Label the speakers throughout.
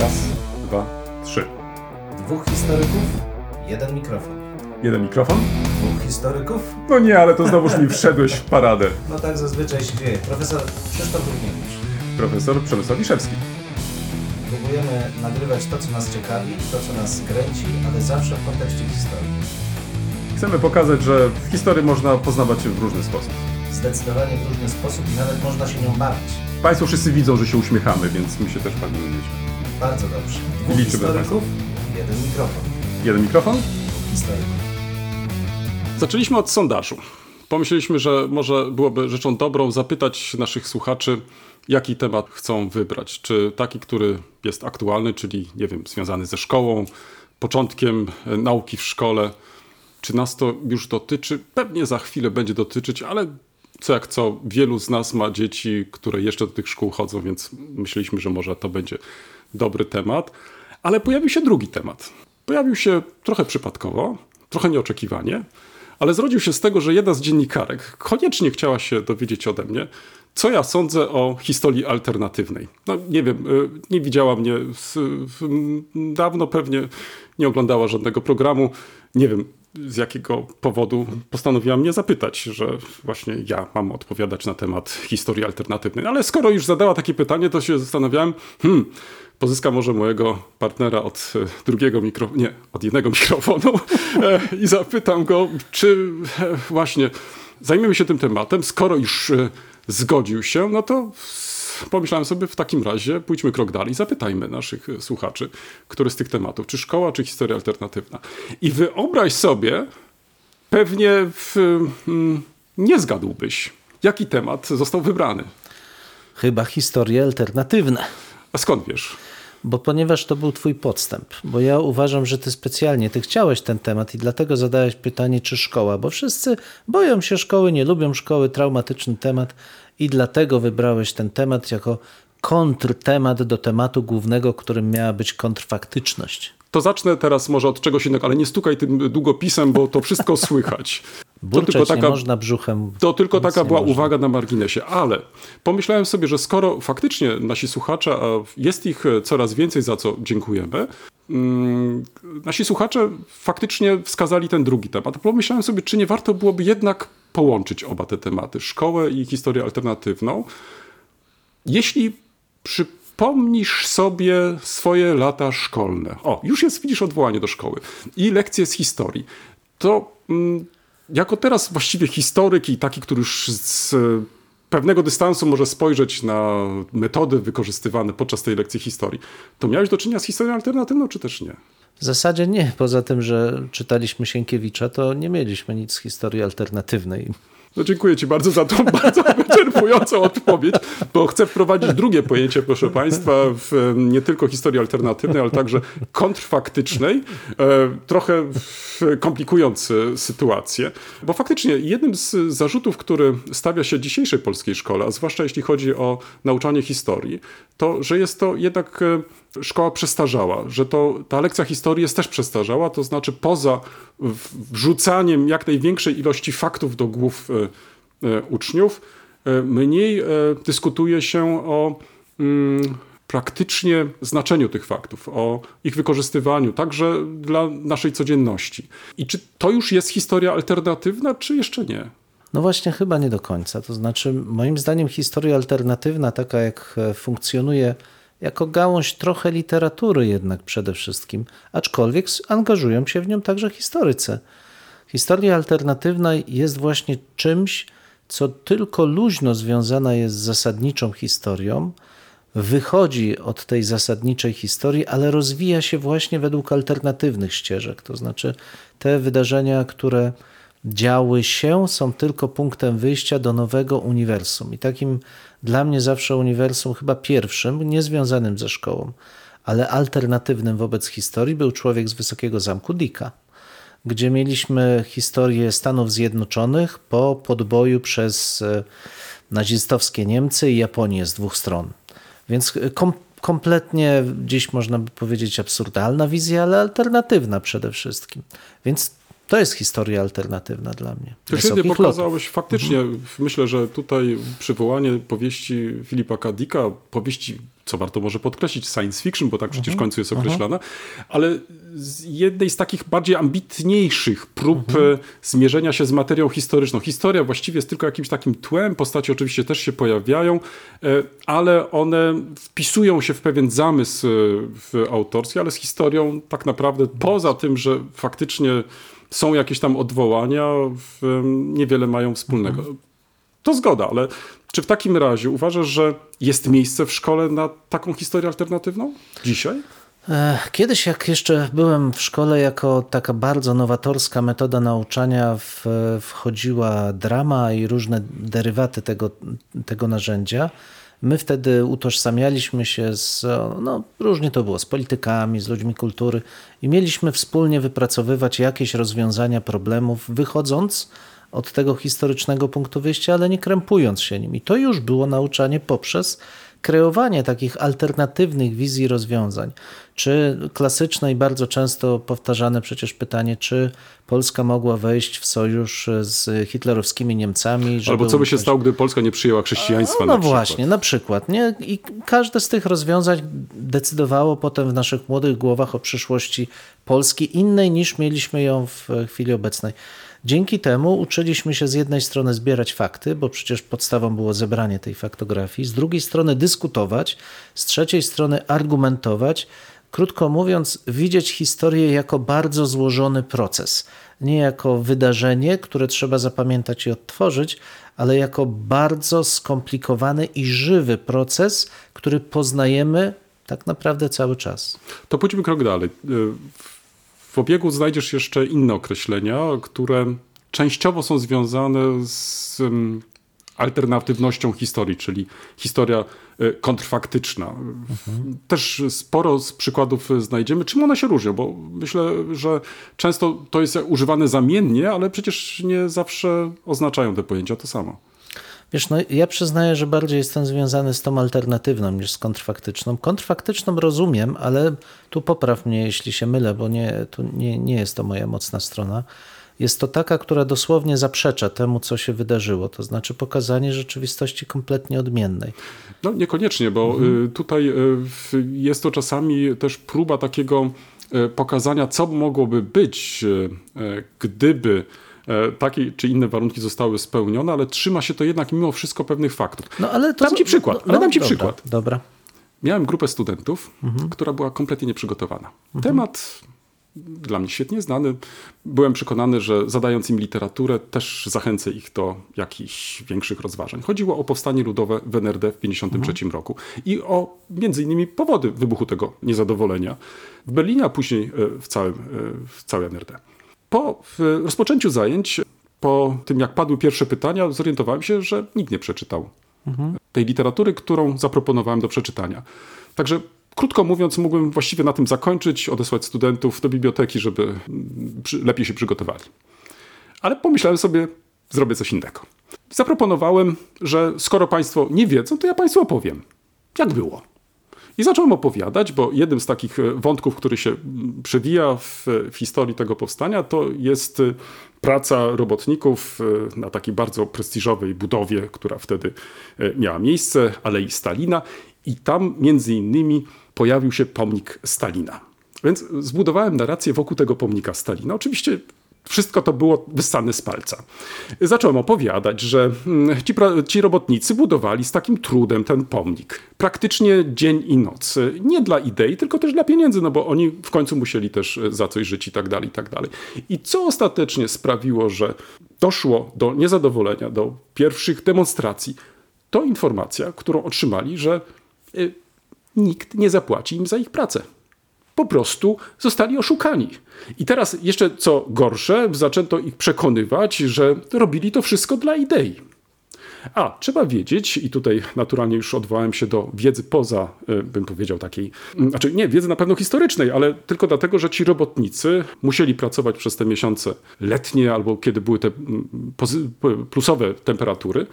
Speaker 1: Raz, dwa, trzy.
Speaker 2: Dwóch historyków, jeden mikrofon.
Speaker 1: Jeden mikrofon?
Speaker 2: Dwóch historyków?
Speaker 1: No nie, ale to znowuż mi wszedłeś w paradę.
Speaker 2: No tak zazwyczaj się dzieje. Profesor Krzysztof Równiewicz.
Speaker 1: Profesor Przemysław Wiszewski.
Speaker 2: Próbujemy nagrywać to, co nas ciekawi, to, co nas kręci, ale zawsze w kontekście historii.
Speaker 1: Chcemy pokazać, że w historii można poznawać się w różny sposób.
Speaker 2: Zdecydowanie w różny sposób i nawet można się nią bawić.
Speaker 1: Państwo wszyscy widzą, że się uśmiechamy, więc my się też bawimy.
Speaker 2: Bardzo dobrze. Dwóch
Speaker 1: Liczymy
Speaker 2: historyków, jeden mikrofon.
Speaker 1: Jeden mikrofon?
Speaker 2: Dwóch historyków.
Speaker 3: Zaczęliśmy od sondażu. Pomyśleliśmy, że może byłoby rzeczą dobrą zapytać naszych słuchaczy, jaki temat chcą wybrać. Czy taki, który jest aktualny, czyli nie wiem, związany ze szkołą, początkiem e, nauki w szkole. Czy nas to już dotyczy? Pewnie za chwilę będzie dotyczyć, ale co jak co, wielu z nas ma dzieci, które jeszcze do tych szkół chodzą, więc myśleliśmy, że może to będzie dobry temat. Ale pojawił się drugi temat. Pojawił się trochę przypadkowo, trochę nieoczekiwanie, ale zrodził się z tego, że jedna z dziennikarek koniecznie chciała się dowiedzieć ode mnie, co ja sądzę o historii alternatywnej. No nie wiem, y, nie widziała mnie dawno pewnie, nie oglądała żadnego programu. Nie wiem z jakiego powodu postanowiła mnie zapytać, że właśnie ja mam odpowiadać na temat historii alternatywnej. Ale skoro już zadała takie pytanie, to się zastanawiałem, hmm, pozyska może mojego partnera od e, drugiego mikrofonu, nie, od jednego mikrofonu e, i zapytam go, czy e, właśnie zajmiemy się tym tematem. Skoro już zgodził się, no to pomyślałem sobie w takim razie pójdźmy krok dalej, zapytajmy naszych słuchaczy, który z tych tematów, czy szkoła, czy historia alternatywna. I wyobraź sobie, pewnie w, mm, nie zgadłbyś, jaki temat został wybrany.
Speaker 2: Chyba historie alternatywne.
Speaker 3: A skąd wiesz?
Speaker 2: Bo ponieważ to był twój podstęp, bo ja uważam, że ty specjalnie, ty chciałeś ten temat i dlatego zadałeś pytanie, czy szkoła, bo wszyscy boją się szkoły, nie lubią szkoły, traumatyczny temat i dlatego wybrałeś ten temat jako kontrtemat do tematu głównego, którym miała być kontrfaktyczność.
Speaker 3: To zacznę teraz może od czegoś innego, ale nie stukaj tym długopisem, bo to wszystko słychać.
Speaker 2: Burczeć to tylko taka, można brzuchem.
Speaker 3: To tylko taka była można. uwaga na marginesie, ale pomyślałem sobie, że skoro faktycznie nasi słuchacze, a jest ich coraz więcej, za co dziękujemy, mm, nasi słuchacze faktycznie wskazali ten drugi temat. Pomyślałem sobie, czy nie warto byłoby jednak połączyć oba te tematy, szkołę i historię alternatywną. Jeśli przypomnisz sobie swoje lata szkolne, o, już jest, widzisz, odwołanie do szkoły i lekcje z historii, to mm, jako teraz właściwie historyk i taki, który już z pewnego dystansu może spojrzeć na metody wykorzystywane podczas tej lekcji historii, to miałeś do czynienia z historią alternatywną, czy też nie?
Speaker 2: W zasadzie nie. Poza tym, że czytaliśmy Sienkiewicza, to nie mieliśmy nic z historii alternatywnej.
Speaker 3: No dziękuję Ci bardzo za tą bardzo wyczerpującą odpowiedź, bo chcę wprowadzić drugie pojęcie, proszę Państwa, w nie tylko historii alternatywnej, ale także kontrfaktycznej, e, trochę komplikując sytuację, bo faktycznie jednym z zarzutów, który stawia się dzisiejszej polskiej szkole, a zwłaszcza jeśli chodzi o nauczanie historii, to, że jest to jednak e, szkoła przestarzała, że to, ta lekcja historii jest też przestarzała, to znaczy poza wrzucaniem jak największej ilości faktów do głów e, e, uczniów, mniej dyskutuje się o mm, praktycznie znaczeniu tych faktów, o ich wykorzystywaniu, także dla naszej codzienności. I czy to już jest historia alternatywna, czy jeszcze nie?
Speaker 2: No właśnie, chyba nie do końca. To znaczy, moim zdaniem, historia alternatywna, taka jak e, funkcjonuje jako gałąź trochę literatury, jednak przede wszystkim, aczkolwiek angażują się w nią także historycy. Historia alternatywna jest właśnie czymś, co tylko luźno związana jest z zasadniczą historią, wychodzi od tej zasadniczej historii, ale rozwija się właśnie według alternatywnych ścieżek. To znaczy, te wydarzenia, które działy się, są tylko punktem wyjścia do nowego uniwersum. I takim dla mnie zawsze uniwersum, chyba pierwszym, niezwiązanym ze szkołą, ale alternatywnym wobec historii, był człowiek z Wysokiego Zamku Dicka, gdzie mieliśmy historię Stanów Zjednoczonych po podboju przez e, nazistowskie Niemcy i Japonię z dwóch stron. Więc kom kompletnie dziś można by powiedzieć absurdalna wizja, ale alternatywna przede wszystkim. Więc to jest historia alternatywna dla mnie.
Speaker 3: To świetnie pokazałeś faktycznie. Mhm. Myślę, że tutaj przywołanie powieści Filipa Kadika, powieści co warto może podkreślić, science fiction, bo tak przecież w końcu jest określana, ale z jednej z takich bardziej ambitniejszych prób e, zmierzenia się z materią historyczną. Historia właściwie jest tylko jakimś takim tłem, postaci oczywiście też się pojawiają, e, ale one wpisują się w pewien zamysł e, w autorstwie, ale z historią tak naprawdę poza tym, że faktycznie są jakieś tam odwołania, niewiele mają wspólnego. To zgoda, ale czy w takim razie uważasz, że jest miejsce w szkole na taką historię alternatywną dzisiaj?
Speaker 2: E, Kiedyś, jak jeszcze byłem w szkole, jako taka bardzo nowatorska metoda nauczania w, wchodziła drama i różne derywaty tego, tego narzędzia. My wtedy utożsamialiśmy się z, no różnie to było, z politykami, z ludźmi kultury i mieliśmy wspólnie wypracowywać jakieś rozwiązania problemów, wychodząc od tego historycznego punktu wyjścia, ale nie krępując się nim. I to już było nauczanie poprzez kreowanie takich alternatywnych wizji rozwiązań. Czy klasyczne i bardzo często powtarzane przecież pytanie, czy Polska mogła wejść w sojusz z hitlerowskimi Niemcami?
Speaker 3: Albo co by się stało, gdy Polska nie przyjęła chrześcijaństwa
Speaker 2: no
Speaker 3: na przykład?
Speaker 2: właśnie, na przykład. Nie? I każde z tych rozwiązań decydowało potem w naszych młodych głowach o przyszłości Polski innej niż mieliśmy ją w chwili obecnej. Dzięki temu uczyliśmy się z jednej strony zbierać fakty, bo przecież podstawą było zebranie tej faktografii, z drugiej strony dyskutować, z trzeciej strony argumentować. Krótko mówiąc, widzieć historię jako bardzo złożony proces, nie jako wydarzenie, które trzeba zapamiętać i odtworzyć, ale jako bardzo skomplikowany i żywy proces, który poznajemy tak naprawdę cały czas.
Speaker 3: To pójdźmy krok dalej. W- obiegu znajdziesz jeszcze inne określenia, które częściowo są związane z em, alternatywnością historii, czyli historia e, kontrfaktyczna. Też sporo z przykładów znajdziemy. Czym one się różnią? Bo myślę, że często to jest używane zamiennie, ale przecież nie zawsze oznaczają te pojęcia to samo.
Speaker 2: Wiesz, no ja przyznaję, że bardziej jestem związany z tą alternatywną niż z kontrfaktyczną. Kontrfaktyczną rozumiem, ale tu popraw mnie, jeśli się mylę, bo nie, tu nie, nie jest to moja mocna strona. Jest to taka, która dosłownie zaprzecza temu, co się wydarzyło, to znaczy pokazanie rzeczywistości kompletnie odmiennej.
Speaker 3: No niekoniecznie, bo y, tutaj y, jest to czasami też próba takiego y, pokazania, co mogłoby być, gdyby takie czy inne warunki zostały spełnione, ale trzyma się to jednak mimo wszystko pewnych faktów.
Speaker 2: No, ale to
Speaker 3: Dam ci przykład, ale dam ci
Speaker 2: dobra,
Speaker 3: przykład.
Speaker 2: Dobra.
Speaker 3: Miałem grupę studentów, która była kompletnie nieprzygotowana. Temat dla mnie świetnie znany. Byłem przekonany, że zadając im literaturę, też zachęcę ich do jakichś większych rozważań. Chodziło o powstanie ludowe w NRD w 1953 roku i o między innymi powody wybuchu tego niezadowolenia w Berlinie, a później e, w, całym, e, w całej NRD. Po rozpoczęciu zajęć, po tym jak padły pierwsze pytania, zorientowałem się, że nikt nie przeczytał tej literatury, którą zaproponowałem do przeczytania. Także krótko mówiąc, mógłbym właściwie na tym zakończyć, odesłać studentów do biblioteki, żeby lepiej się przygotowali. Ale pomyślałem sobie, zrobię coś innego. Zaproponowałem, że skoro Państwo nie wiedzą, to ja Państwu opowiem, jak było. I zacząłem opowiadać, bo jednym z takich e, wątków, który się przewija w, w historii tego powstania, to jest e, praca robotników e, na takiej bardzo prestiżowej budowie, która wtedy miała miejsce, Alei Stalina. I tam między innymi pojawił się pomnik Stalina. Więc zbudowałem narrację wokół tego pomnika Stalina. Oczywiście wszystko to było wyssane z palca. Zacząłem opowiadać, że mm, ci, ci robotnicy budowali z takim trudem ten pomnik. Praktycznie dzień i noc. Nie dla idei, tylko też dla pieniędzy, no bo oni w końcu musieli też e, za coś żyć i tak dalej, i tak dalej. I co ostatecznie sprawiło, że doszło do niezadowolenia, do pierwszych demonstracji, to informacja, którą otrzymali, że y, nikt nie zapłaci im za ich pracę po prostu zostali oszukani. I teraz jeszcze co gorsze, zaczęto ich przekonywać, że robili to wszystko dla idei. A, trzeba wiedzieć, i tutaj naturalnie już odwołałem się do wiedzy poza, y, bym powiedział, takiej, mm, znaczy nie, wiedzy na pewno historycznej, ale tylko dlatego, że ci robotnicy musieli pracować przez te miesiące letnie albo kiedy były te mm, plusowe temperatury,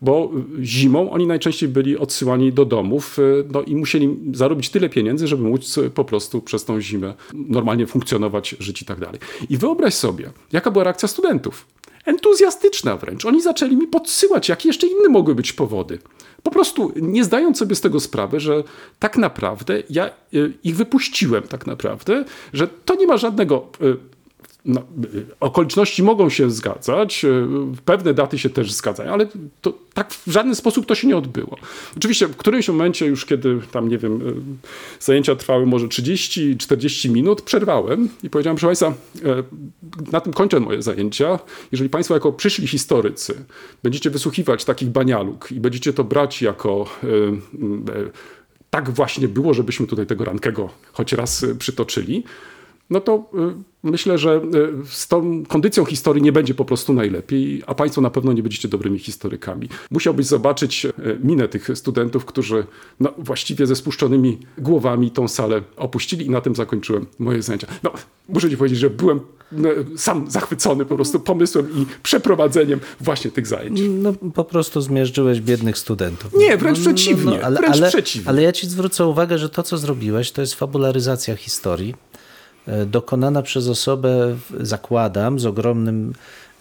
Speaker 3: bo zimą oni najczęściej byli odsyłani do domów y, no i musieli zarobić tyle pieniędzy, żeby móc y, po prostu przez tą zimę normalnie funkcjonować, żyć i tak dalej. I wyobraź sobie, jaka była reakcja studentów. entuzjastyczna wręcz. Oni zaczęli mi podsyłać, jakie jeszcze inne mogły być powody. Po prostu nie zdając sobie z tego sprawy, że tak naprawdę ja y, ich wypuściłem tak naprawdę, że to nie ma żadnego no, okoliczności mogą się zgadzać, y, pewne daty się też zgadzają, ale to, tak w żaden sposób to się nie odbyło. Oczywiście w którymś momencie już kiedy tam, nie wiem, y, zajęcia trwały może 30-40 minut, przerwałem i powiedziałem, proszę Państwa, y, na tym kończę moje zajęcia. Jeżeli Państwo jako przyszli historycy będziecie wysłuchiwać takich banialuk i będziecie to brać jako tak właśnie było, żebyśmy tutaj tego Rankego choć raz przytoczyli, no to y, myślę, że y, z tą kondycją historii nie będzie po prostu najlepiej, a Państwo na pewno nie będziecie dobrymi historykami. Musiałbyś zobaczyć y, minę tych studentów, którzy no, właściwie ze spuszczonymi głowami tą salę opuścili i na tym zakończyłem moje zajęcia. No, muszę Ci powiedzieć, że byłem no, sam zachwycony po prostu pomysłem i przeprowadzeniem właśnie tych zajęć.
Speaker 2: No po prostu zmierzyłeś biednych studentów.
Speaker 3: Nie, wręcz przeciwnie,
Speaker 2: ale,
Speaker 3: wręcz
Speaker 2: ale,
Speaker 3: przeciwnie.
Speaker 2: ale ja ci zwrócę uwagę, że to, co zrobiłeś, to jest fabularyzacja historii, dokonana przez osobę, zakładam, z ogromnym,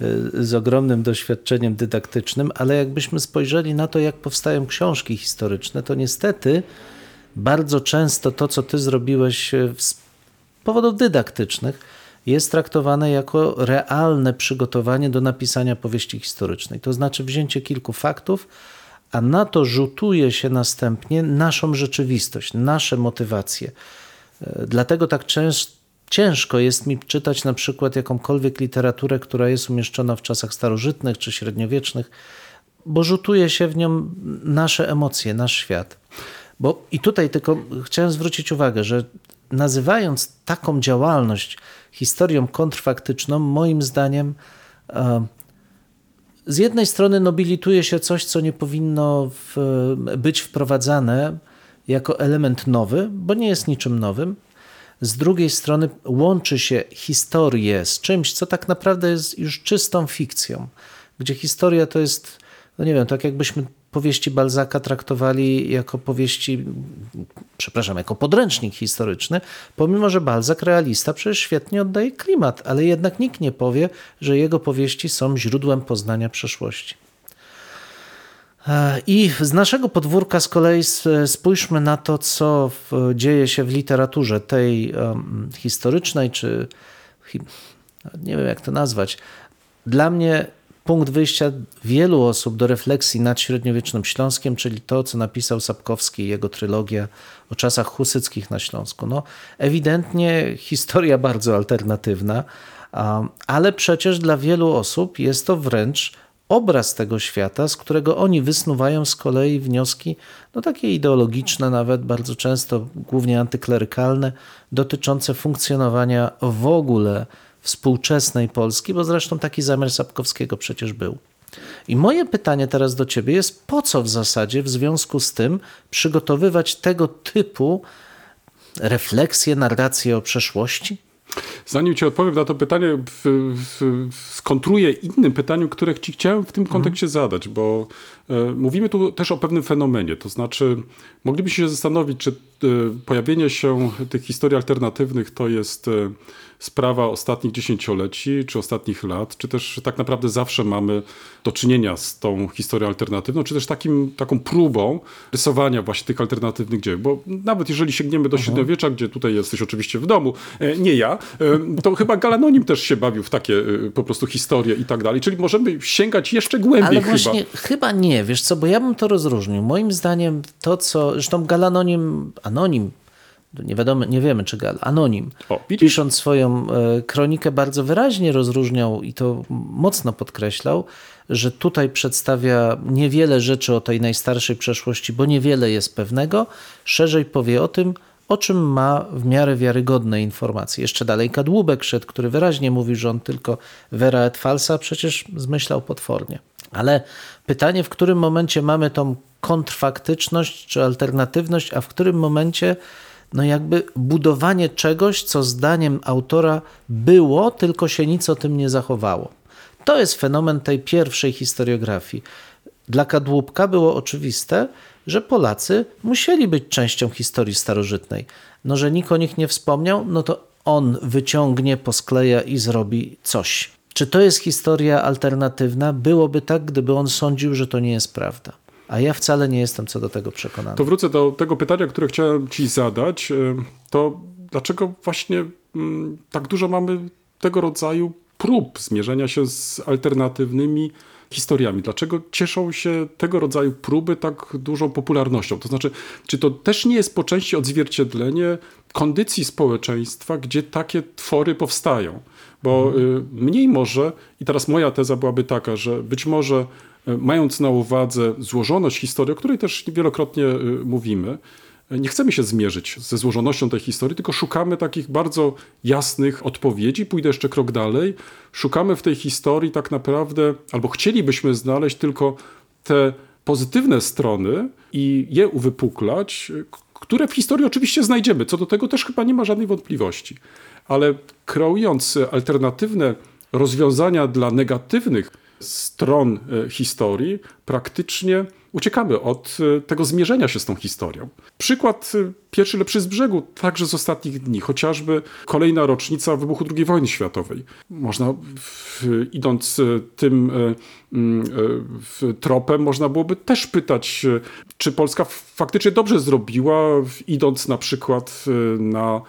Speaker 2: e, z ogromnym doświadczeniem dydaktycznym, ale jakbyśmy spojrzeli na to, jak powstają książki historyczne, to niestety bardzo często to, co ty zrobiłeś e, z powodów dydaktycznych, jest traktowane jako realne przygotowanie do napisania powieści historycznej. To znaczy wzięcie kilku faktów, a na to rzutuje się następnie naszą rzeczywistość, nasze motywacje. E, Dlatego tak cięż, ciężko jest mi czytać na przykład jakąkolwiek literaturę, która jest umieszczona w czasach starożytnych czy średniowiecznych, bo rzutuje się w nią nasze emocje, nasz świat. Bo i tutaj tylko chciałem zwrócić uwagę, że nazywając taką działalność historią kontrfaktyczną, moim zdaniem e, z jednej strony nobilituje się coś, co nie powinno w, być wprowadzane jako element nowy, bo nie jest niczym nowym. Z drugiej strony łączy się historię z czymś, co tak naprawdę jest już czystą fikcją, gdzie historia to jest, no nie wiem, tak jakbyśmy powieści Balzaka traktowali jako powieści, przepraszam, jako podręcznik historyczny, pomimo że Balzak, realista, przecież świetnie oddaje klimat, ale jednak nikt nie powie, że jego powieści są źródłem poznania przeszłości. E, I z naszego podwórka z kolei spójrzmy na to, co dzieje się w literaturze tej historycznej, czy nie wiem jak to nazwać. Dla mnie punkt wyjścia wielu osób do refleksji nad średniowiecznym Śląskiem, czyli to, co napisał Sapkowski i jego trylogia o czasach husyckich na Śląsku. No, ewidentnie historia bardzo alternatywna, ale przecież dla wielu osób jest to wręcz obraz tego świata, z którego oni wysnuwają z kolei wnioski, no takie ideologiczne, nawet bardzo często głównie antyklerykalne, dotyczące funkcjonowania w ogóle współczesnej Polski, bo zresztą taki zamiar Sapkowskiego przecież był. I moje pytanie teraz do ciebie jest, po co w zasadzie w związku z tym przygotowywać tego typu refleksje, narracje o przeszłości?
Speaker 3: Zanim ci odpowiem na to pytanie, skontruję innym pytaniem, które ci chciałem w tym kontekście zadać, bo e, mówimy tu też o pewnym fenomenie. To znaczy, moglibyśmy się zastanowić, czy pojawienie się tych historii alternatywnych to jest e, sprawa ostatnich dziesięcioleci, czy ostatnich lat, czy też tak naprawdę zawsze mamy do czynienia z tą historią alternatywną, czy też takim, taką próbą rysowania właśnie tych alternatywnych dzieł. Bo nawet jeżeli sięgniemy do średniowiecza, gdzie tutaj jesteś oczywiście w domu, e, nie ja, e, to chyba Galanonim też się bawił w takie e, po prostu historie i tak dalej. Czyli możemy sięgać jeszcze głębiej
Speaker 2: Ale
Speaker 3: chyba.
Speaker 2: właśnie chyba nie, wiesz co, bo ja bym to rozróżnił. Moim zdaniem to, co, zresztą Galanonim, anonim, nie wiadomo, nie wiemy czy Gal, anonim,
Speaker 3: O,
Speaker 2: pisząc swoją e, kronikę bardzo wyraźnie rozróżniał i to mocno podkreślał, że tutaj przedstawia niewiele rzeczy o tej najstarszej przeszłości, bo niewiele jest pewnego, szerzej powie o tym, o czym ma w miarę wiarygodne informacje. Jeszcze dalej Kadłubek szedł, który wyraźnie mówił, że on tylko vera et falsa, przecież zmyślał potwornie. Ale pytanie, w którym momencie mamy tą kontrfaktyczność czy alternatywność, a w którym momencie no jakby budowanie czegoś, co zdaniem autora było, tylko się nic o tym nie zachowało. To jest fenomen tej pierwszej historiografii. Dla Kadłubka było oczywiste, że Polacy musieli być częścią historii starożytnej. No, że nikt o nich nie wspomniał, no to on wyciągnie, poskleja i zrobi coś. Czy to jest historia alternatywna? Byłoby tak, gdyby on sądził, że to nie jest prawda. A ja wcale nie jestem co do tego przekonany.
Speaker 3: To wrócę do tego pytania, które chciałem Ci zadać. To dlaczego właśnie mm, tak dużo mamy tego rodzaju prób zmierzenia się z alternatywnymi historiami? Dlaczego cieszą się tego rodzaju próby tak dużą popularnością? To znaczy, czy to też nie jest po części odzwierciedlenie kondycji społeczeństwa, gdzie takie twory powstają? Bo y, mniej może, i teraz moja teza byłaby taka, że być może y, mając na uwadze złożoność historii, o której też wielokrotnie y, mówimy, nie chcemy się zmierzyć ze złożonością tej historii, tylko szukamy takich bardzo jasnych odpowiedzi. Pójdę jeszcze krok dalej. Szukamy w tej historii tak naprawdę, albo chcielibyśmy znaleźć tylko te pozytywne strony i je uwypuklać, które w historii oczywiście znajdziemy. Co do tego też chyba nie ma żadnej wątpliwości. Ale kreując alternatywne rozwiązania dla negatywnych stron e, historii, praktycznie uciekamy od e, tego zmierzenia się z tą historią. Przykład e, pierwszy lepszy z brzegu, także z ostatnich dni, chociażby kolejna rocznica wybuchu II wojny światowej. Można, idąc e, tym mm, tropem, można byłoby też pytać, czy Polska faktycznie dobrze zrobiła, idąc na przykład na,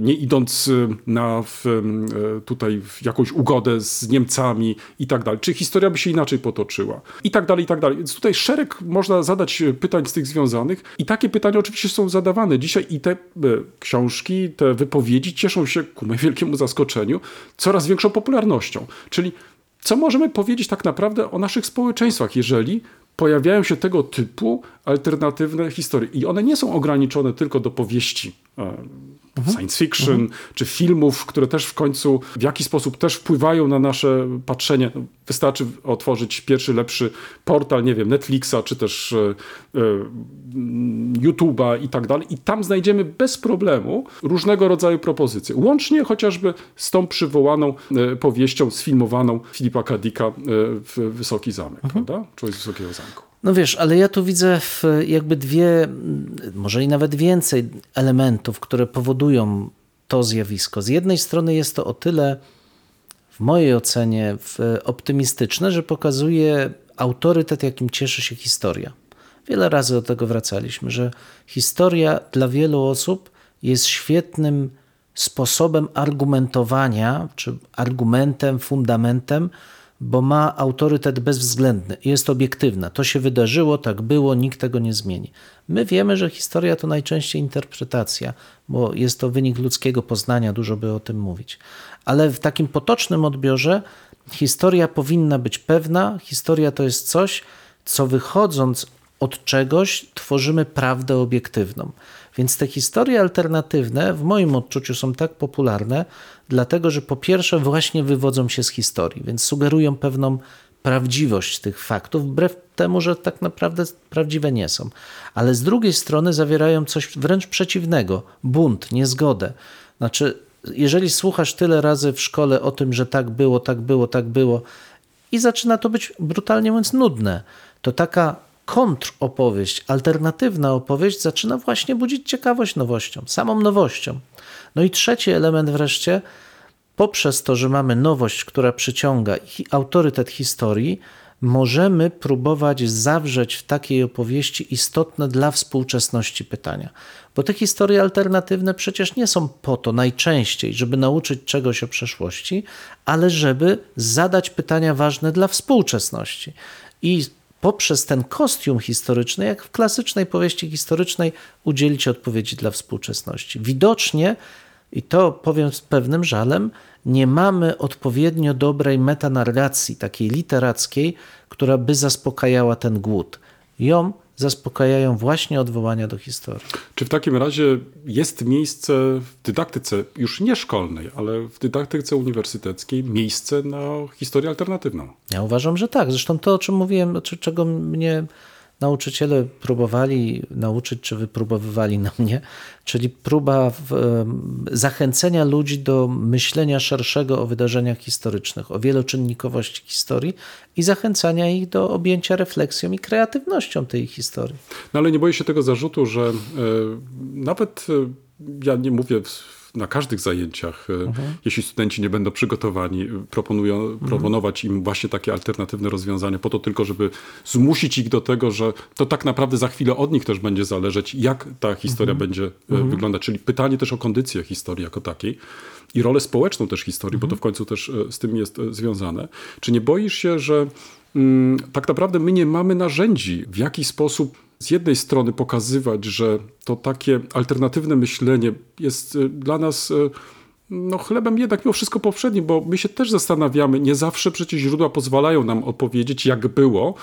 Speaker 3: nie idąc na tutaj jakąś ugodę z Niemcami i tak dalej. Czy historia by się inaczej potoczyła? I tak dalej, i tak dalej. Więc tutaj szereg można zadać e, pytań z tych związanych i takie pytania oczywiście są zadawane dzisiaj i te e, książki, te wypowiedzi cieszą się ku mojemu wielkiemu zaskoczeniu coraz większą popularnością. Czyli co możemy powiedzieć tak naprawdę o naszych społeczeństwach, jeżeli pojawiają się tego typu alternatywne historie. I one nie są ograniczone tylko do powieści e, science fiction, czy filmów, które też w końcu w jakiś sposób też wpływają na nasze patrzenie. Wystarczy otworzyć pierwszy, lepszy portal, nie wiem, Netflixa, czy też e, YouTube'a i tak dalej. I tam znajdziemy bez problemu różnego rodzaju propozycje. Łącznie chociażby z tą przywołaną e, powieścią sfilmowaną Filipa Kadika w Wysoki Zamek, prawda? Człowiek z Wysokiego Zamku.
Speaker 2: No wiesz, ale ja tu widzę jakby dwie, może i nawet więcej elementów, które powodują to zjawisko. Z jednej strony jest to o tyle w mojej ocenie optymistyczne, że pokazuje autorytet, jakim cieszy się historia. Wiele razy do tego wracaliśmy, że historia dla wielu osób jest świetnym sposobem argumentowania, czy argumentem, fundamentem, bo ma autorytet bezwzględny, jest obiektywna. To się wydarzyło, tak było, nikt tego nie zmieni. My wiemy, że historia to najczęściej interpretacja, bo jest to wynik ludzkiego poznania, dużo by o tym mówić. Ale w takim potocznym odbiorze historia powinna być pewna, historia to jest coś, co wychodząc od czegoś tworzymy prawdę obiektywną. Więc te historie alternatywne w moim odczuciu są tak popularne, dlatego że po pierwsze właśnie wywodzą się z historii, więc sugerują pewną prawdziwość tych faktów, wbrew temu, że tak naprawdę prawdziwe nie są. Ale z drugiej strony zawierają coś wręcz przeciwnego bunt, niezgodę. Znaczy, jeżeli słuchasz tyle razy w szkole o tym, że tak było, tak było, tak było, i zaczyna to być brutalnie mówiąc nudne, to taka kontropowieść, alternatywna opowieść zaczyna właśnie budzić ciekawość nowością, samą nowością. No i trzeci element wreszcie, poprzez to, że mamy nowość, która przyciąga i autorytet historii, możemy próbować zawrzeć w takiej opowieści istotne dla współczesności pytania. Bo te historie alternatywne przecież nie są po to najczęściej, żeby nauczyć czegoś o przeszłości, ale żeby zadać pytania ważne dla współczesności. I poprzez ten kostium historyczny, jak w klasycznej powieści historycznej, udzielić odpowiedzi dla współczesności. Widocznie, i to powiem z pewnym żalem, nie mamy odpowiednio dobrej metanarracji, takiej literackiej, która by zaspokajała ten głód. Ją zaspokajają właśnie odwołania do historii.
Speaker 3: Czy w takim razie jest miejsce w dydaktyce, już nie szkolnej, ale w dydaktyce uniwersyteckiej, miejsce na historię alternatywną?
Speaker 2: Ja uważam, że tak. Zresztą to, o czym mówiłem, czego mnie nauczyciele próbowali nauczyć, czy wypróbowywali na mnie, czyli próba w, zachęcenia ludzi do myślenia szerszego o wydarzeniach historycznych, o wieloczynnikowości historii i zachęcania ich do objęcia refleksją i kreatywnością tej historii.
Speaker 3: No ale nie boję się tego zarzutu, że e, nawet e, ja nie mówię w na każdych zajęciach, e, jeśli studenci nie będą przygotowani, e, proponują, proponować im właśnie takie alternatywne rozwiązania, po to tylko, żeby zmusić ich do tego, że to tak naprawdę za chwilę od nich też będzie zależeć, jak ta historia będzie e, wyglądać. Czyli pytanie też o kondycję historii jako takiej i rolę społeczną też historii, bo to w końcu też z tym jest związane. Czy nie boisz się, że mm, tak naprawdę my nie mamy narzędzi, w jaki sposób z jednej strony pokazywać, że to takie alternatywne myślenie jest e, dla nas e, no, chlebem jednak mimo wszystko poprzednim, bo my się też zastanawiamy, nie zawsze przecież źródła pozwalają nam opowiedzieć, jak było.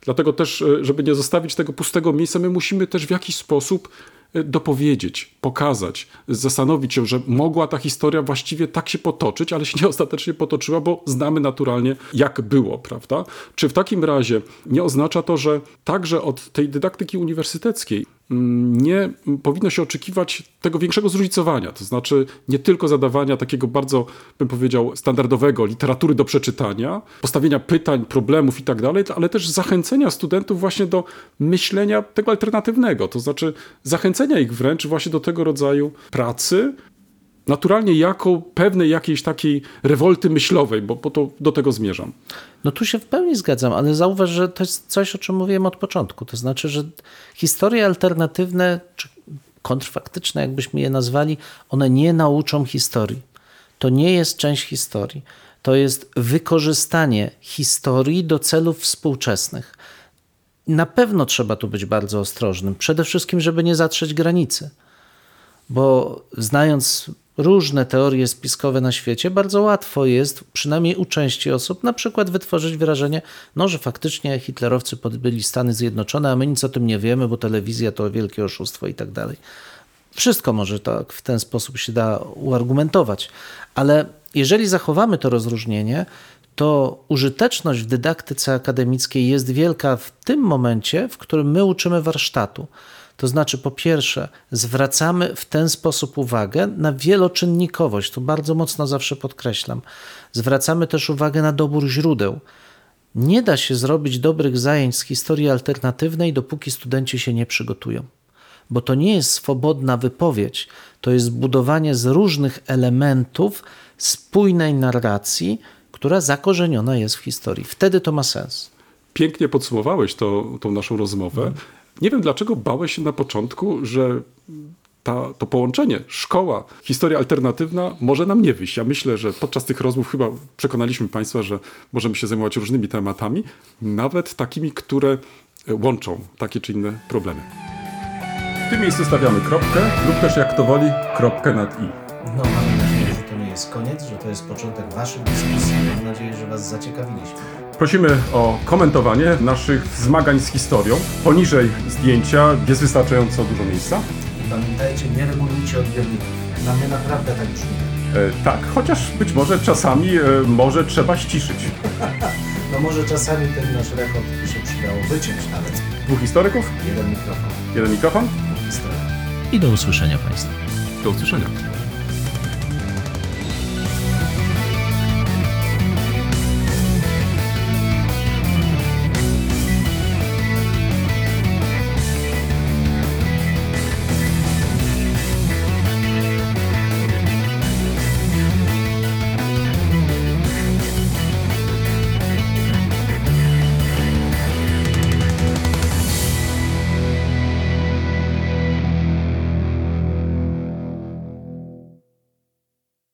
Speaker 3: Dlatego też, e, żeby nie zostawić tego pustego miejsca, my musimy też w jakiś sposób dopowiedzieć, pokazać, zastanowić się, że mogła ta historia właściwie tak się potoczyć, ale się nie ostatecznie potoczyła, bo znamy naturalnie, jak było, prawda? Czy w takim razie nie oznacza to, że także od tej dydaktyki uniwersyteckiej nie powinno się oczekiwać tego większego zróżnicowania, to znaczy nie tylko zadawania takiego bardzo, bym powiedział, standardowego literatury do przeczytania, postawienia pytań, problemów i tak dalej, ale też zachęcenia studentów właśnie do myślenia tego alternatywnego, to znaczy zachęcenia ich wręcz właśnie do tego rodzaju pracy, naturalnie jako pewnej jakiejś takiej rewolty myślowej, bo, bo to do tego zmierzam.
Speaker 2: No tu się w pełni zgadzam, ale zauważ, że to jest coś, o czym mówiłem od początku. To znaczy, że historie alternatywne, czy kontrfaktyczne, jakbyśmy je nazwali, one nie nauczą historii. To nie jest część historii. To jest wykorzystanie historii do celów współczesnych. Na pewno trzeba tu być bardzo ostrożnym. Przede wszystkim, żeby nie zatrzeć granicy bo znając różne teorie spiskowe na świecie, bardzo łatwo jest, przynajmniej u części osób, na przykład wytworzyć wrażenie, no, że faktycznie hitlerowcy podbyli Stany Zjednoczone, a my nic o tym nie wiemy, bo telewizja to wielkie oszustwo i tak dalej. Wszystko może tak w ten sposób się da uargumentować, ale jeżeli zachowamy to rozróżnienie, to użyteczność w dydaktyce akademickiej jest wielka w tym momencie, w którym my uczymy warsztatu. To znaczy, po pierwsze, zwracamy w ten sposób uwagę na wieloczynnikowość, to bardzo mocno zawsze podkreślam. Zwracamy też uwagę na dobór źródeł. Nie da się zrobić dobrych zajęć z historii alternatywnej, dopóki studenci się nie przygotują. Bo to nie jest swobodna wypowiedź, to jest budowanie z różnych elementów spójnej narracji, która zakorzeniona jest w historii. Wtedy to ma sens.
Speaker 3: Pięknie podsumowałeś to, tą naszą rozmowę. Nie wiem, dlaczego bałeś się na początku, że ta, to połączenie szkoła, historia alternatywna może nam nie wyjść. Ja myślę, że podczas tych rozmów chyba przekonaliśmy Państwa, że możemy się zajmować różnymi tematami, nawet takimi, które łączą takie czy inne problemy.
Speaker 1: W tym miejscu stawiamy kropkę lub też jak to woli, kropkę nad i.
Speaker 2: No, mamy nadzieję, że to nie jest koniec, że to jest początek Waszych dyskusji. Mam nadzieję, że Was zaciekawiliśmy.
Speaker 1: Prosimy o komentowanie naszych zmagań z historią. Poniżej zdjęcia jest wystarczająco dużo miejsca.
Speaker 2: I pamiętajcie, nie regulujcie odbiorników. Na mnie naprawdę tak brzmi.
Speaker 1: E, tak, chociaż być może czasami e, może trzeba ściszyć.
Speaker 2: No może czasami ten nasz rekord by się przydało wyciąć nawet.
Speaker 1: Dwóch historyków,
Speaker 2: Jeden mikrofon.
Speaker 1: jeden mikrofon.
Speaker 2: Historia. I do usłyszenia Państwu.
Speaker 3: Do usłyszenia.